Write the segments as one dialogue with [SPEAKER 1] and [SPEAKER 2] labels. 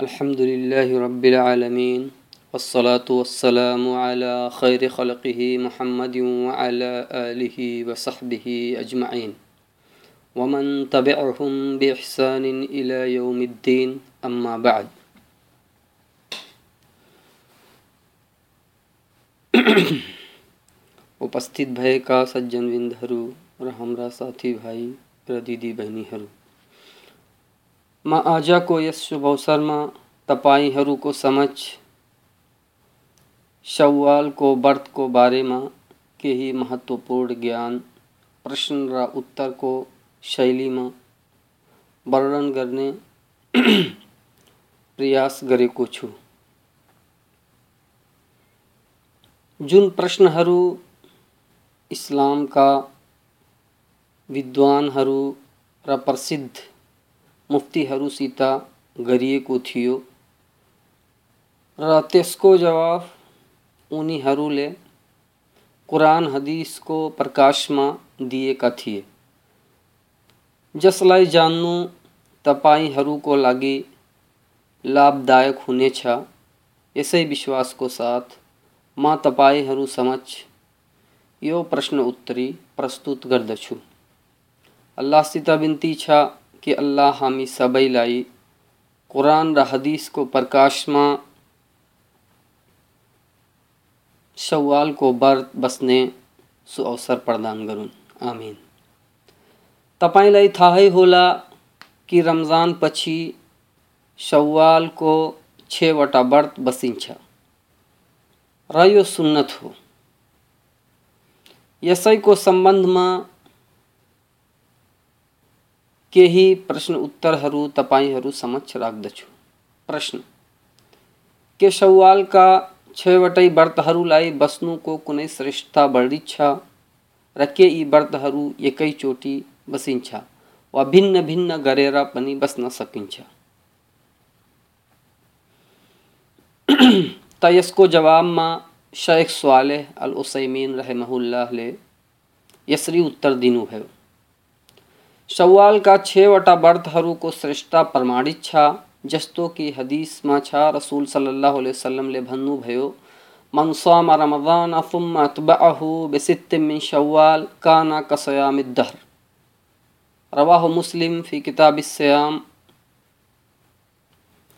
[SPEAKER 1] अल्हम्दुलिल्लाह रब्बिल आलमीन वस्सलातु वस्सलामु अला खैर खलक़िही मुहम्मद व अला आलिहि व सहबिहि अजमईन वमन तबिअहुम बिइहसान इला यौमिद्दीन अम्मा बाद उपस्थित भएका सज्जनविन्दहरू र हाम्रा साथीभाइ र दिदीबहिनीहरू म आजको यस शुभ अवसर में तईहर को समझ अवसरमा तपाईँहरूको समक्ष सवालको व्रतको बारेमा केही महत्त्वपूर्ण ज्ञान, प्रश्न र उत्तरको शैलीमा वर्णन गर्ने प्रयास गरेको छु। जुन इस्लामका विद्वानहरू र प्रसिद्ध मुफ्तीहरूसित गरिएको थियो। र त्यसको जवाफ उनीहरूले कुरान हदिसको प्रकाशमा दिएका थिए। जसलाई जान्नु तपाईँहरूको लागि लाभदायक हुनेछ यसै विश्वासको साथ म तपाईँहरू समक्ष यो प्रश्न उत्तरी प्रस्तुत गर्दछु। अल्लाहसित बिन्ती छ कि अल्लाह हामी सबैलाई कुरान र हदिसको प्रकाशमा सवालको व्रत बस्ने सुअवसर प्रदान गरून् आमिन। तपाईँलाई थाहै होला कि रमज़ान पछि सवालको छवटा व्रत बसिन्छ। र यो सुन्नत हो। यसैको सम्बन्धमा केही प्रश्न उत्तरहरू, तपाईँहरू समक्ष राख्दछु। प्रश्न। के सवालका छवटै व्रतहरूलाई बस्नुको कुनै श्रेष्ठता बढी छ र के यी व्रतहरू एकैचोटि बसिन्छ वा भिन्न भिन्न गरेर पनि बस्न सकिन्छ? त यसको जवाबमा शेख स्वालेह अल उसैमिन रहमहुल्लाहले यसरी उत्तर दिनुभयो। सवालका छवटा व्रतहरूको श्रेष्ठता प्रमाणित छ, जस्तो कि हदिसमा छ, रसुल अलैहि वसल्लमले भन्नुभयो मन साम रमज़ान थुम्मा अतबअहु बिसित्तिन मिन शव्वाल, काना कसयामिद्दहर रवाह मुस्लिम फ़ी किताब सयाम।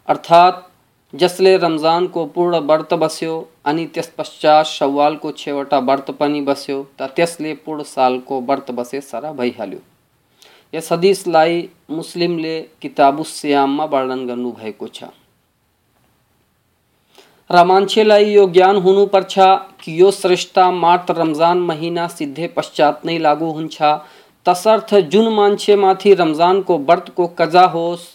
[SPEAKER 1] अर्थात, जसले रमज़ान को पूर्ण व्रत बस्यो अनि त्यस पश्चात सवालको छेवटा व्रत पनि बस्यो, त त्यसले पूर्ण सालको व्रत बसे सरा भइहाल्यो। यस हदिसलाई मुस्लिमले किताबुस्याममा वर्णन गर्नुभएको छ यो ज्ञान हुनुपर्छ कि यो श्रेष्ठता मात्र रमज़ान महिना सिद्धे पश्चात नै लागू हुन्छ तसर्थ जुन मान्छेमाथि रमजानको व्रतको कजा होस्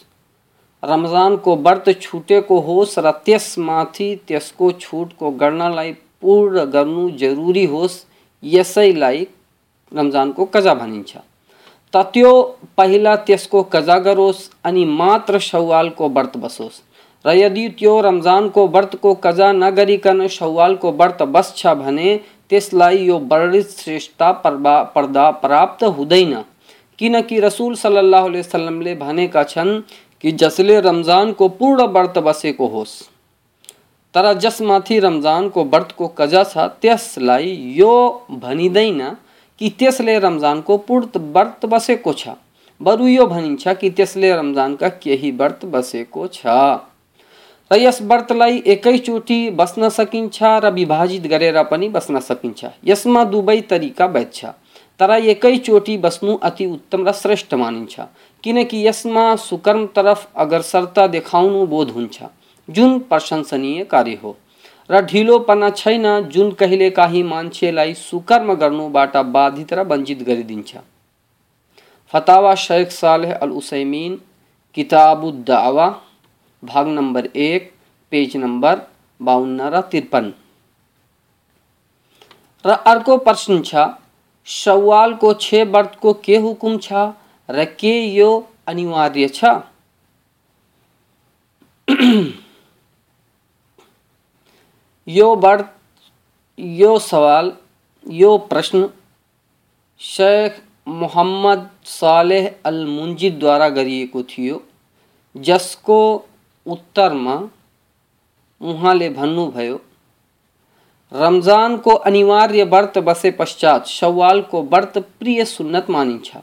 [SPEAKER 1] रमजानको व्रत छुटेको होस् र त्यसमाथि त्यसको छुटको गर्नलाई पूर्ण गर्नु जरुरी होस् यसैलाई रमजानको कजा भनिन्छ। त त्यो पहिला त्यसको कजा गरोस् अनि मात्र सवालको व्रत बसोस्। र यदि त्यो रमजानको व्रतको कजा नगरिकन सवालको व्रत बस्छ भने, त्यसलाई यो वर्णित श्रेष्ठता पर्दा प्राप्त हुँदैन। किनकि रसुल सल्लाह वसल्लमले भनेका छन् कि जसले रमजानको पूर्ण व्रत बसेको होस्। तर जसमाथि रमजानको व्रतको कजा छ, त्यसलाई यो भनिँदैन कि त्यसले रमजानको पूर्ण व्रत बसेको छ। बरु यो भनिन्छ कि त्यसले रमजानका केही व्रत बसेको छ। र यस व्रतलाई एकैचोटि बस्न सकिन्छ र विभाजित गरेर पनि बस्न सकिन्छ। यसमा दुवै तरिका वैध छ। तर एकैचोटि बस्नु अति उत्तम र श्रेष्ठ मानिन्छ। किनकि यसमा सुकर्म तरफ़ अग्रसरता देखाउनु बोध हुन्छ। जुन प्रशंसनीय कार्य हो। र ढिलोपना छैन, जुन कहिलेकाहीँ मान्छेलाई सुकर्म गर्नुबाट बाधित र वञ्चित गरिदिन्छ। फतावा शेख सालेह अल उसैमिन किताबुद्दावा भाग नम्बर एक, पेज नम्बर बाहन्न र त्रिपन्न र अर्को प्रश्न छ सवालको छे व्रतको के हुकुम छ र के यो अनिवार्य छ? यो व्रत यो सवाल, यो प्रश्न शेख मोहम्मद सालेह अल मुन्जिद द्वारा गरिएको थियो, जसको उत्तरमा उहाँले भन्नुभयो, रमजानको अनिवार्य व्रत बसे पश्चात सवालको व्रत प्रिय सुन्नत मानिन्छ।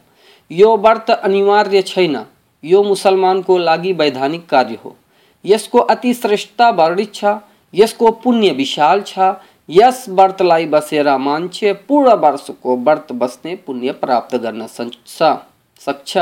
[SPEAKER 1] यो व्रत अनिवार्य छैन। यो मुसलमान को लागि वैधानिक कार्य हो। यसको अति श्रेष्ठता वर्णित यसको पुण्य विशाल छ। यस व्रतलाई बसेर मान्छे पूर्ण वर्षको व्रत बस्ने पुण्य प्राप्त गर्न सक्छ।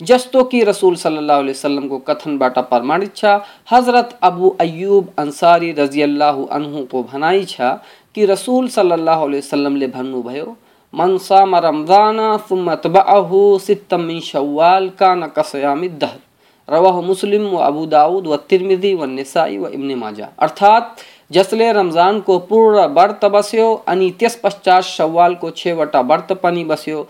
[SPEAKER 1] जस्तो कि रसूल सल्लल्लाहु अलैहि वसल्लम को कथन बाटा प्रमाणित छ, हज़रत अबू अयूब अंसारी रज़ी अल्लाह अनहु को भनाई छ कि रसूल सल्लल्लाहु अलैहि वसल्लम ले भन्नुभयो, मन साम रमज़ान, सुम्म तबअहु, सित्तम मिन शव्वाल, कान कसयामिद दहर रवाह मुस्लिम व अबू दाऊद व तिरमिजी व निसाई व इब्न माजा। अर्थात जसले रमज़ान को पूर्ण व्रत बस्यो, अनि त्यस पश्चात शव्वाल को छेवटा व्रत पनि बस्यो।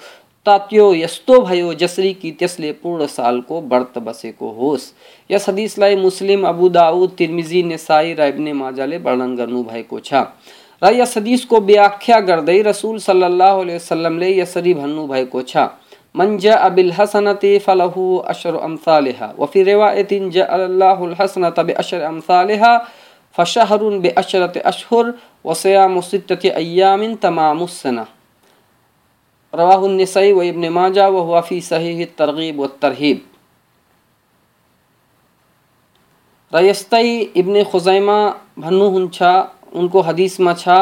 [SPEAKER 1] तात्यो यस्तो भयो जसरी कि त्यसले पूर्ण सालको व्रत बसेको होस्। यस हदिसलाई Muslim, Abu Dawud Tirmidhi, Nasai र इब्ने माजाले वर्णन गर्नुभएको छ। र यस हदिसको व्याख्या गर्दै रसुल सल्लल्लाहु अलैहि वसल्लमले यसरी भन्नुभएको छ। मन जाअ बिल हसनति फलहु अशर अमसालिहा व फ़ी रिवायतिन जाअ अल्लाहुल हसनत बिअशर अमसालिहा फशहरुन बिअशरति अशहुर व सियाम सित्तति अय्यामिन तमामुस सना रवाहुन्नसई व इब्न माजा व वफ़ी सही तरगीब व तरहीब रयस्तई इब्न खुजैमा भन्नु हुन्छ उनको हदीस में छा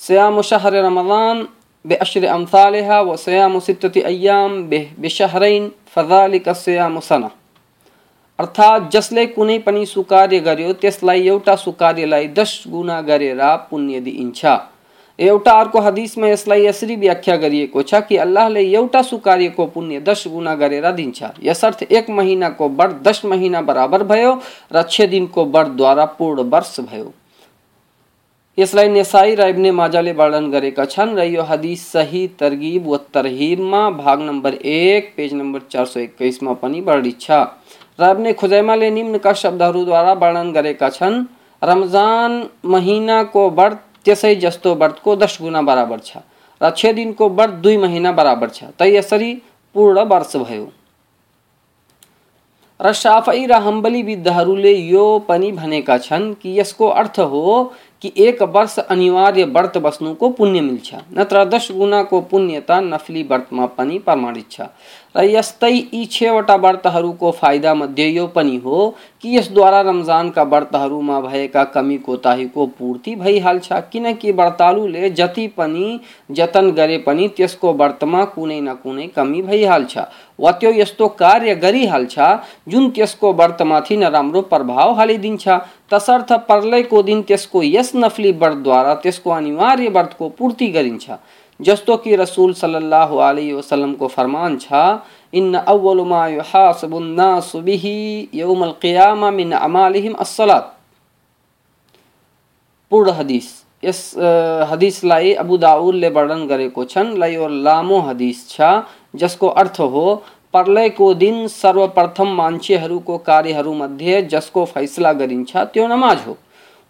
[SPEAKER 1] सयाम शहर रमज़ान अमसालहा व सयाम सित्तति अय्याम बेशहरैन फजालिक सयाम सना अर्थात् जसले कुनै पनि सुकार्य गर्यो त्यसलाई एउटा सुकार्यलाई दस गुना गरेर पुण्य दिइन्छ एउटा अर्को हदिसमा यसलाई यसरी व्याख्या गरिएको छ कि अल्लाहले एउटा सुकार्यको पुण्य दस गुना गरेर दिन्छ यसर्थ एक महिनाको व्रत दस महिना बराबर भयो र छ दिनको व्रतद्वारा पूर्ण वर्ष भयो यसलाई नेसाई र इब्ने माजाले वर्णन गरेका छन्। र यो हदिस सही तरगिब व तरहिबमा भाग नम्बर एक, पेज नम्बर चार सौ एक्काइसमा पनि वर्णित छ। र इब्ने खुजैमाले निम्नका शब्दहरूद्वारा वर्णन गरेका छन्। रमज़ान महिनाको व्रत त्यसै जस्तो व्रतको दस गुना बराबर छ। र छ दिनको व्रत दुई महिना बराबर छ। त यसरी पूर्ण वर्ष भयो। र साफै र हम्बली विद्धहरूले यो पनि भनेका छन् कि यसको अर्थ हो कि एक वर्ष अनिवार्य व्रत को पुण्य मिल छा। न नत्र गुना को पुण्यता नफली व्रत मापनी प्रमाणित छ र यस्तै यी छवटा व्रतहरूको फाइदा मध्ये यो पनि हो कि यसद्वारा रमजानका व्रतहरूमा भएका कमी कोताहीको पूर्ति भइहाल्छ। किनकि व्रतालुले जति पनि जतन गरे पनि त्यसको व्रतमा कुनै न कुनै कमी भइहाल्छ वा त्यो यस्तो कार्य गरिहाल्छ जुन त्यसको व्रतमाथि नराम्रो प्रभाव हालिदिन्छ। तसर्थ प्रलयको दिन त्यसको यस नफली व्रतद्वारा त्यसको अनिवार्य व्रतको पूर्ति गरिन्छ। जस्तो कि रसूल सल्लल्लाहु अलैहि वसल्लम को फरमान छा इन अव्वल मा युहासबु नास बिही यौमल क़ियामा मिन अमालिहिम अस्सलात. पूर्ण हदीस। यस हदीसलाई अबु दाउदले वर्णन गरेको छन् ल यो लामो हदीस छ, जसको अर्थ हो प्रलयको दिन सर्वप्रथम मान्छेहरूको कार्यहरूमध्ये जसको फैसला गरिन्छ, त्यो नमाज़ हो।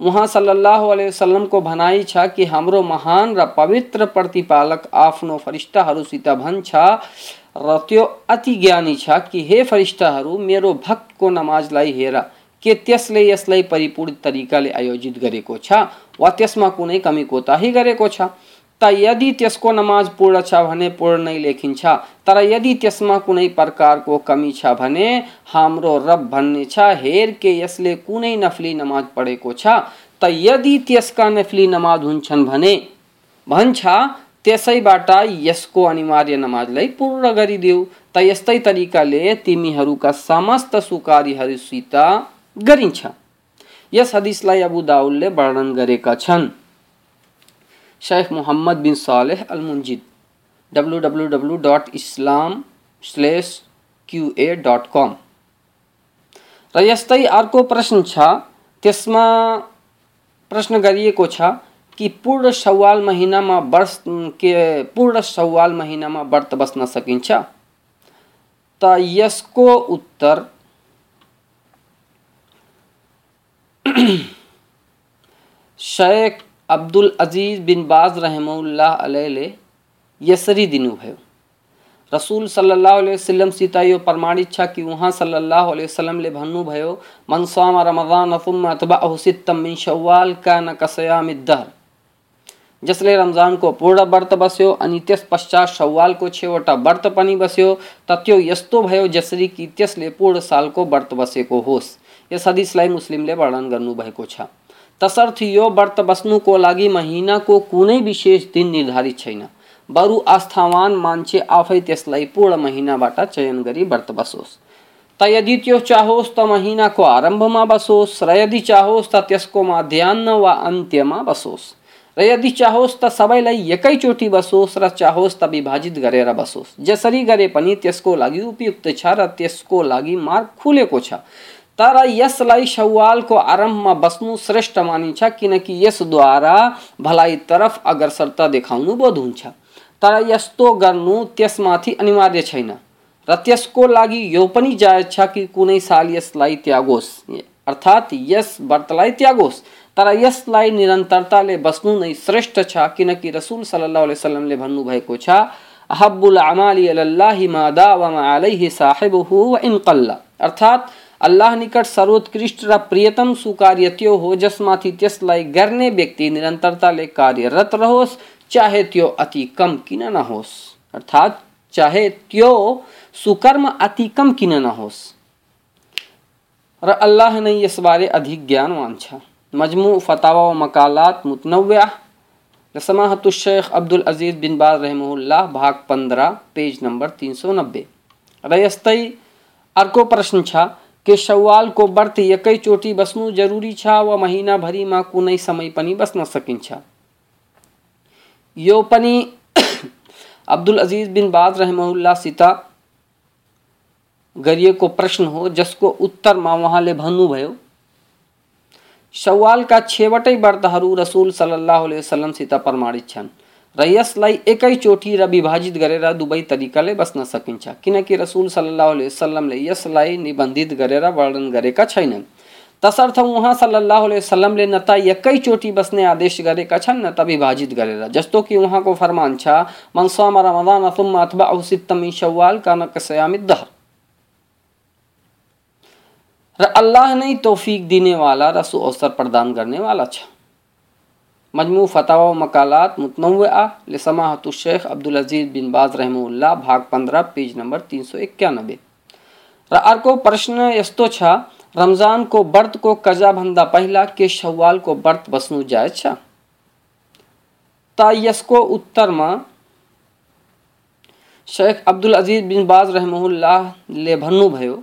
[SPEAKER 1] उहाँ सल्लल्लाहु अलैहि वसल्लम को भनाई छा कि हाम्रो महान र पवित्र प्रतिपालक आफ्नो फरिस्ताहरूसित भन्छ र त्यो अति ज्ञानी छ कि हे फरिस्ताहरू मेरो भक्तको नमाजलाई हेर, के त्यसले यसलाई परिपूर्ण तरिकाले आयोजित गरेको छ वा त्यसमा कुनै कमी कोताही गरेको छ? त यदि त्यसको नमाज़ पूर्ण छ भने पूर्ण नै लेखिन्छ। तर यदि त्यसमा कुनै प्रकारको कमी छ भने हाम्रो रब भन्ने छ हेर के यसले कुनै नफली नमाज़ पढेको छ। त यदि त्यसका नफली नमाज़ हुन्छन् भने, भन्छ, त्यसैबाट यसको अनिवार्य नमाजलाई पूर्ण गरिदेऊ। त यस्तै तरिकाले तिमीहरूका समस्त सुकारीहरूसित गरिन्छ। यस हदिसलाई अबु दाउलले वर्णन गरेका छन्। Sheikh Muhammad bin Saleh al Munajjid W W W dot Islam slash Q A dot com र यस्तै अर्को प्रश्न प्रश्न गरिएको छ कि पूर्ण सवाल महिनामा वर्ष के पूर्ण सवाल महिनामा व्रत बस्न सकिन्छ? त यसको उत्तर शेख अब्दुल अज़ीज़ बिन बाज रहमुल्लाह अलैले यसरी दिनुभयो रसूल सल्लल्लाहु अलैहि वसल्लम सीता यो प्रमाणित छ कि वहाँ सल्लल्लाहु अलैहि वसल्लम ले भन्नु भयो, मन स्वाम रमज़ान थुम्मा अतबअहु सित्तम मिन शवाल शव्वाल कान कसयामिद्दहर जसले रमजानको पूर्ण व्रत बस्यो अनि त्यस पश्चात सवालको छेवटा व्रत पनि बस्यो त त्यो यस्तो भयो जसरी कि त्यसले पूर्ण सालको व्रत बसेको होस्। यस हदिसलाई मुस्लिमले वर्णन गर्नुभएको छ। तसर्थ यो व्रत बस्नुको लागि महिनाको कुनै विशेष दिन निर्धारित छैन। बरु आस्थावान मान्छे आफै त्यसलाई पूर्ण महिनाबाट चयन गरी व्रत बसोस् त यदि त्यो चाहोस् त महिनाको आरम्भमा बसोस् र यदि चाहोस् त त्यसको माध्यान्न वा अन्त्यमा बसोस्। र यदि चाहोस् त सबैलाई एकैचोटि बसोस् र चाहोस् त विभाजित गरेर बसोस्। जसरी गरे पनि त्यसको लागि उपयुक्त छ र त्यसको लागि मार्ग खुलेको छ। तर यसलाई सवालको आरम्भमा बस्नु श्रेष्ठ मानिन्छ किनकि यसद्वारा भलाइतर्फ अग्रसरता देखाउनु बोध हुन्छ तर यस्तो गर्नु त्यसमाथि अनिवार्य छैन। र त्यसको लागि यो पनि जायज़ छ कि कुनै साल यसलाई त्यागोस्। अर्थात् यस व्रतलाई त्यागोस्। तर यसलाई निरन्तरताले बस्नु नै श्रेष्ठ छ किनकि रसुल सल्लल्लाहु अलैहि वसल्लमले भन्नुभएको छ, अहब्बुल अमाली अलल्लाहि मा दावम अलैहि इन अर्थात् अल्लाह निकट सर्वोत्कृष्ट र प्रियतम सुकार्य त्यो हो, जसमाथि त्यसलाई गर्ने व्यक्ति निरन्तरताले कार्यरत रहोस्, चाहे त्यो अति कम किन नहोस्। अर्थात्, चाहे त्यो सुकर्म अति कम किन नहोस्। र अल्लाह नै यसबारे अधिक ज्ञानवान छ। मजमू फ़तावा व मकालात मुतनव्या। शेख अब्दुल अज़ीज़ बिन बाज रहमुल्लाह भाग पंद्रह, पेज नंबर तीन सौ नब्बे। रयस्तई अर्को प्रश्न छा। के शव्वाल को व्रत यकै चोटी बस्नु ज़रूरी छा व महीना भरिमा कुनै समय पनि बस्न सकिन्छ। यो पनि अब्दुल अज़ीज़ बिन बाज रहमुल्लाह सीता गरिएको प्रश्न हो, जिसको जसको उत्तरमा उहाँले भन्नुभयो का छेवटै व्रतहरू रसुल सल्लाह वसल्लमसित प्रमाणित छन्। र यसलाई एकैचोटि र विभाजित गरेर दुवै तरिकाले बस्न सकिन्छ। किनकि रसुल सल्लाह वसल्लमले यसलाई निबन्धित गरेर वर्णन गरेका छैनन्। तसर्थ उहाँ सल्लाह वसल्लमले न त एकैचोटि बस्ने आदेश गरेका छन्, न त विभाजित गरेर। जस्तो कि उहाँको फरमान छ मनसामा रमदान अथवा औसित्तमी सवाल का नकसयामित दहर। र अल्लाह ने तौफीक देने वाला रसू अवसर प्रदान करने वाला छ। मजमू फतवा मकालात मुतनवा लसमाहतुशेख अब्दुल अज़ीज़ बिन बाज रहमुल्ला भाग पंद्रह पेज नंबर तीन सौ इक्यानबे र अर्को प्रश्न यस्तो छ रमजानको व्रतको कजाभन्दा पहिला के सवालको व्रत बस्नु जायज़ छ त यसको उत्तरमा शेख अब्दुल अज़ीज़ बिन बाज रहमुल्लाहले भन्नुभयो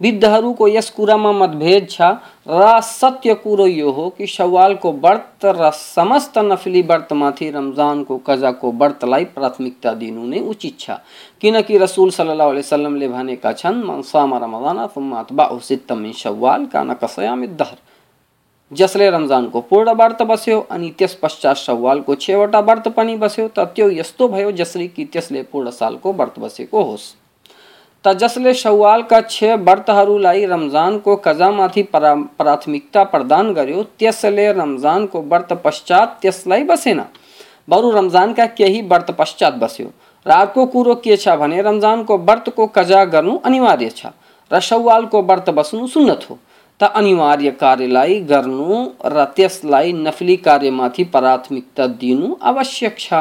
[SPEAKER 1] विद्धहरूको यस कुरामा मतभेद छ। र सत्य कुरो यो हो कि सवालको व्रत र समस्त नफली व्रतमाथि रमजानको कजाको व्रतलाई प्राथमिकता दिनु नै उचित छ। किनकि रसुल सल्लाह वसलमले भनेका छन् मनसामा रमज़ान सित्तम सवाल कान कसयामिद्दहर जसले रमजानको पूर्ण व्रत बस्यो अनि त्यस पश्चात सवालको छेवटा व्रत पनि बस्यो त त्यो यस्तो भयो जसरी कि त्यसले पूर्ण सालको व्रत बसेको होस्। त जसले सवालका छे व्रतहरूलाई रमजानको कजामाथि प्राथमिकता प्रदान गर्यो। त्यसले रमजानको व्रत पश्चात त्यसलाई बसेन। बरु रमजानका केही व्रत पश्चात बस्यो। र अर्को कुरो के छ भने रमजानको व्रतको कजा गर्नु अनिवार्य छ र सवालको व्रत बस्नु सुन्नत हो। त अनिवार्य कार्यलाई गर्नु र त्यसलाई नफली कार्यमाथि प्राथमिकता दिनु आवश्यक छ।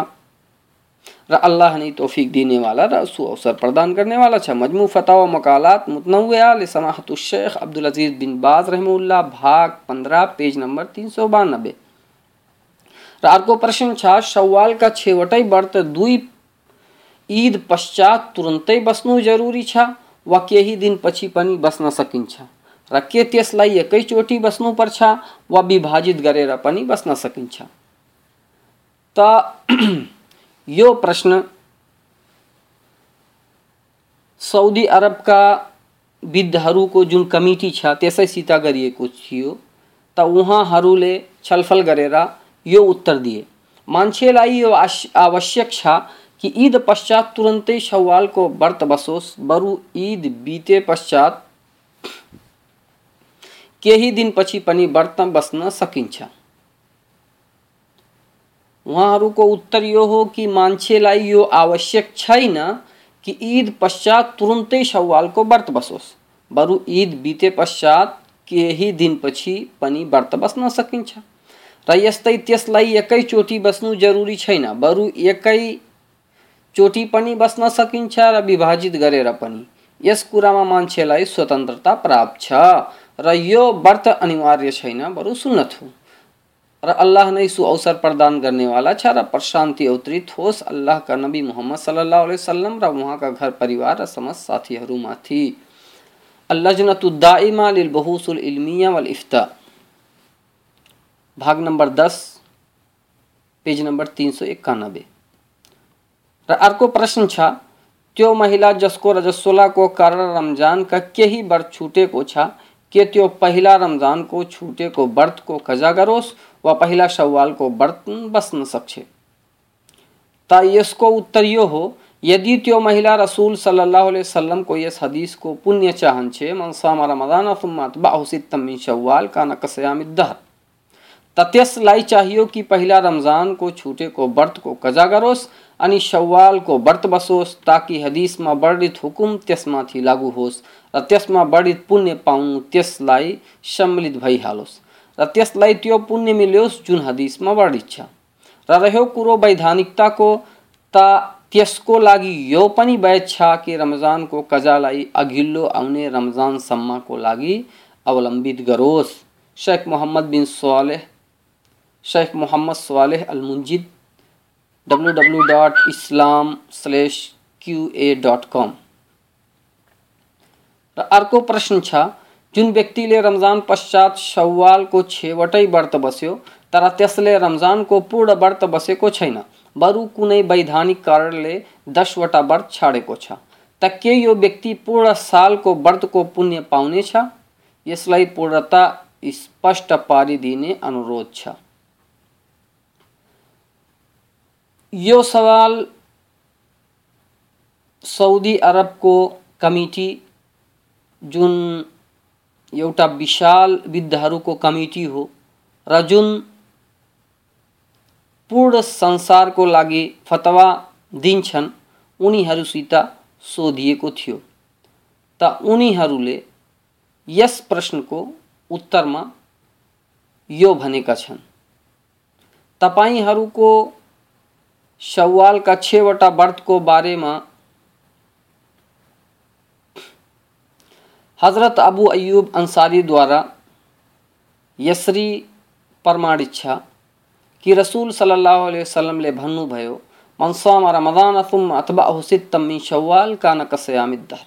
[SPEAKER 1] अल्लाह ने तोफ़ीक देने वाला, र सु अवसर प्रदान करने वाला छ मजमू फताव मकालात मुतनव्या शेख अब्दुल अज़ीज़ बिन बाज रहमुल्ला भाग पंद्रह, पेज नंबर तीन सौ बानब्बे र अर्को प्रश्न छ सवालका छेवटै व्रत दुई ईद पश्चात तुरन्तै बस्नु जरुरी छ वा केही दिनपछि पनि बस्न सकिन्छ र के त्यसलाई एकैचोटि बस्नुपर्छ वा विभाजित गरेर पनि बस्न सकिन्छ त यो प्रश्न, सऊदी अरब अरबका विद्धहरूको जुन कमिटी छ त्यसैसित गरिएको थियो, त उहाँहरूले छलफल गरेर यो उत्तर दिए। मान्छेलाई यो आवश्यक छ कि ईद पश्चात तुरन्तै सवालको व्रत बसोस्, बरु ईद बिते पश्चात केही दिनपछि पनि व्रत बस्न सकिन्छ। उहाँहरूको उत्तर यो हो कि मान्छेलाई यो आवश्यक छैन कि ईद पश्चात तुरंत ही शव्वाल को व्रत बसोस। बरु ईद बीते पश्चात के ही दिन पछि पनि व्रत बस्न सकिन्छ। र यस्तै त्यसलाई एकैचोटि बस्नु जरुरी छैन। बरु एकै चोटि पनि बस्न सकिन्छ र विभाजित गरेर पनि। यस कुरामा मान्छेलाई स्वतन्त्रता प्राप्त छ। र यो व्रत अनिवार्य छैन, बरु सुन्नत हो र अल्लाह ने सु अवसर प्रदान गर्नेवाला छ र प्रशान्ति अवतरित होस् अल्लाहका नबी मोहम्मद सल्लल्लाहु अलैहि वसल्लम र उहाँका घर परिवार र समस्त साथीहरूमाथि अल्लजनतुद्दाइमा लिल बहूसुल इल्मिया वल इफ्ता। भाग नंबर दस, पेज नंबर तीन सौ इक्यानबे र अर्को प्रश्न छ, त्यो महिला जसको रजस्वलाको कारण रमजानका केही व्रत छुटेको छ, के त्यो पहिला रमजानको छुटेको व्रतको कजा गरोस्? वा पहिला सवालको व्रत बस्न सक्छ त यसको उत्तर यो हो, यदि त्यो महिला रसूल सल्लल्लाहु अलैहि वसल्लम को यस हदीस को पुण्य चाहन्छे मन सामा रमज़ान थुम्मा अतबाहु सित्तम मिन शव्वाल कान कसयामिद दहर। त त्यसलाई चाहियो कि पहिला रमजानको छुटेको व्रतको कजा गरोस् अनि सवालको व्रत बसोस्, ताकि हदिसमा वर्णित हुकुम त्यसमाथि लागू होस्, र त्यसमा वर्णित पुण्य पाउनु त्यसलाई सम्मिलित भइहालोस्। र त्यसलाई त्यो पुण्य मिलोस् जुन हदिसमा वर्णित छ। र रह्यो कुरो वैधानिकताको, त त्यसको लागि यो पनि वैध छ कि रमजानको कजालाई अघिल्लो आउने रमजानसम्मको लागि अवलम्बित गरोस्। Sheikh Muhammad bin Saleh, Sheikh Muhammad Saleh al Munajjid W W dot Islam slash Q A dot com. अर्को प्रश्न छ जुन व्यक्तिले रमज़ान पश्चात सवालको छेवटै व्रत बस्यो, तर त्यसले रमजानको पूर्ण व्रत बसेको छैन। बरु कुनै वैधानिक कारणले दसवटा व्रत छाडेको छ। त के यो व्यक्ति पूर्ण सालको व्रतको पुण्य पाउनेछ यसलाई पूर्णता स्पष्ट पारिदिने अनुरोध छ। यो सवाल सऊदी अरबको कमिटी जुन एउटा विशाल विद्धहरूको कमिटी हो। र जुन पूर्ण संसारको लागि फतवा दिन्छन्, उनीहरूसित सोधिएको थियो। त उनीहरूले यस प्रश्नको उत्तरमा यो भनेका छन्। तपाईँहरूको का छवटा व्रत को बारे में हज़रत अबू अयूब अंसारी द्वारा यसरी प्रमाणित छ कि रसूल सल्लल्लाहु अलैहि वसल्लम ले भन्नुभयो मन साम रमज़ान तुम अतबाहु सित्तम मिन शव्वाल कान कसयामिद्दर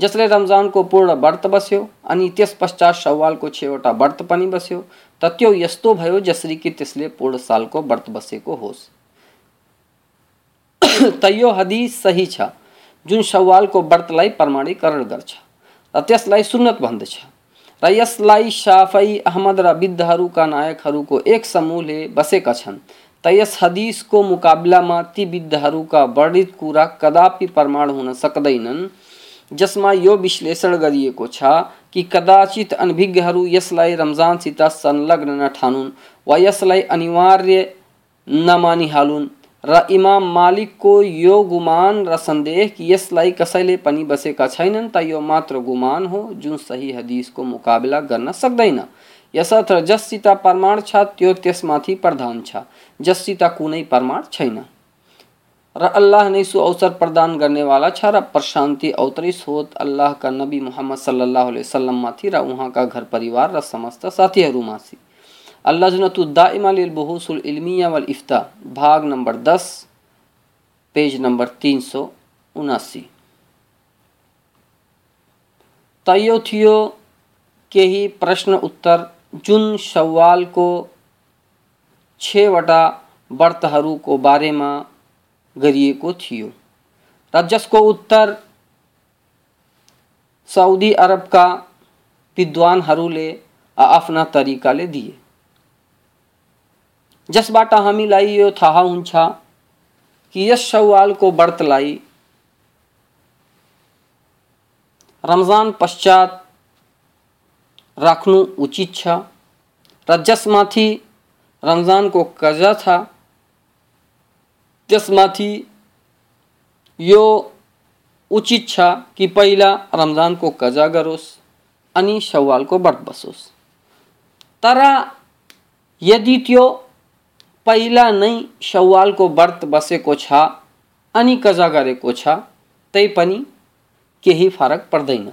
[SPEAKER 1] जसले रमजानको पूर्ण व्रत बस्यो अनि त्यस पश्चात सवालको छवटा व्रत पनि बस्यो त त्यो यस्तो भयो जसरी कि त्यसले पूर्ण सालको व्रत बसेको होस्। त हदिस सही छ। जुन सवालको व्रतलाई प्रमाणीकरण गर्छ र त्यसलाई सुन्नत भन्दछ। र यसलाई साफई अहमद र विद्धहरूका नायकहरूको एक समूहले बसेका छन्। त यस हदिसको मुकाबलामा ती विद्धहरूका वर्णित कुरा कदापि प्रमाण हुन सक्दैनन्, जसमा यो विश्लेषण गरिएको छ कि कदाचित अनभिज्ञहरू यसलाई रमजानसित संलग्न नठानुन् वा यसलाई अनिवार्य नमानिहालुन्। इमाम मालिकको यो गुमान र सन्देह कि यसलाई कसैले पनि बसेका छैनन् त यो मात्र गुमान हो, जुन सही हदिसको मुकाबला गर्न सक्दैन। यसर्थ जससित प्रमाण छ, त्यो त्यसमाथि प्रधान छ, जससित कुनै प्रमाण छैन। र अल्लाह ने सु अवसर प्रदान करने वाला छ र प्रशांति अवतरित होत अल्लाह का नबी मोहम्मद सल्लल्लाहु अलैहि वसल्लम माथि र उहाँका घर परिवार र समस्त साथीहरूमाथि। अल्लाजनतुद्दाइमा लिल बहुसुल इल्मिया वल इफ्ता भाग नंबर दस पेज नंबर तीन सौ उनासी तयो थियो केही प्रश्न उत्तर जुन सवालको छवटा व्रतहरूको बारेमा गरिएको थियो र जसको उत्तर साउदी अरबका विद्वानहरूले आफ्ना तरिकाले दिए जसबाट हामीलाई यो थाहा हुन्छ कि यस सवालको व्रतलाई रमज़ान पश्चात राख्नु उचित छ। र जसमाथि रमजानको कजा छ त्यसमाथि यो उचित छ कि पहिला रमजानको कजा गरोस् अनि सवालको व्रत बसोस्। तर यदि त्यो पहिला नै सवालको व्रत बसेको छ, अनि कजा गरेको छ तै पनि केही फरक पर्दैन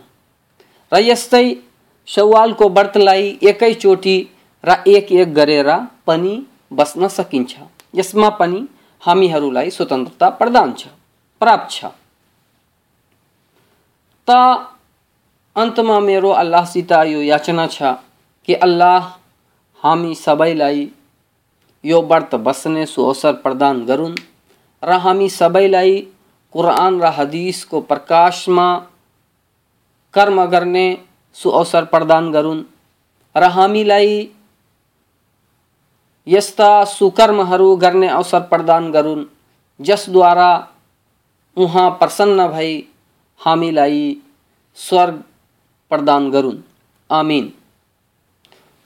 [SPEAKER 1] र यस्तै सवालको व्रतलाई एकैचोटि र एक एक गरेर पनि बस्न सकिन्छ यसमा पनि हामीहरूलाई स्वतन्त्रता प्रदान छ, प्राप्त छ। त अन्तमा मेरो अल्लाहसित यो याचना छ कि अल्लाह हामी सबैलाई यो व्रत बस्ने सुअवसर प्रदान गरून् र हामी सबैलाई कुरान र हदिसको प्रकाशमा कर्म गर्ने सुअवसर प्रदान गरून् र हामीलाई यस्ता सुकर्महरू गर्ने अवसर प्रदान गरून् जसद्वारा उहाँ प्रसन्न भई हामीलाई स्वर्ग प्रदान गरून् आमीन।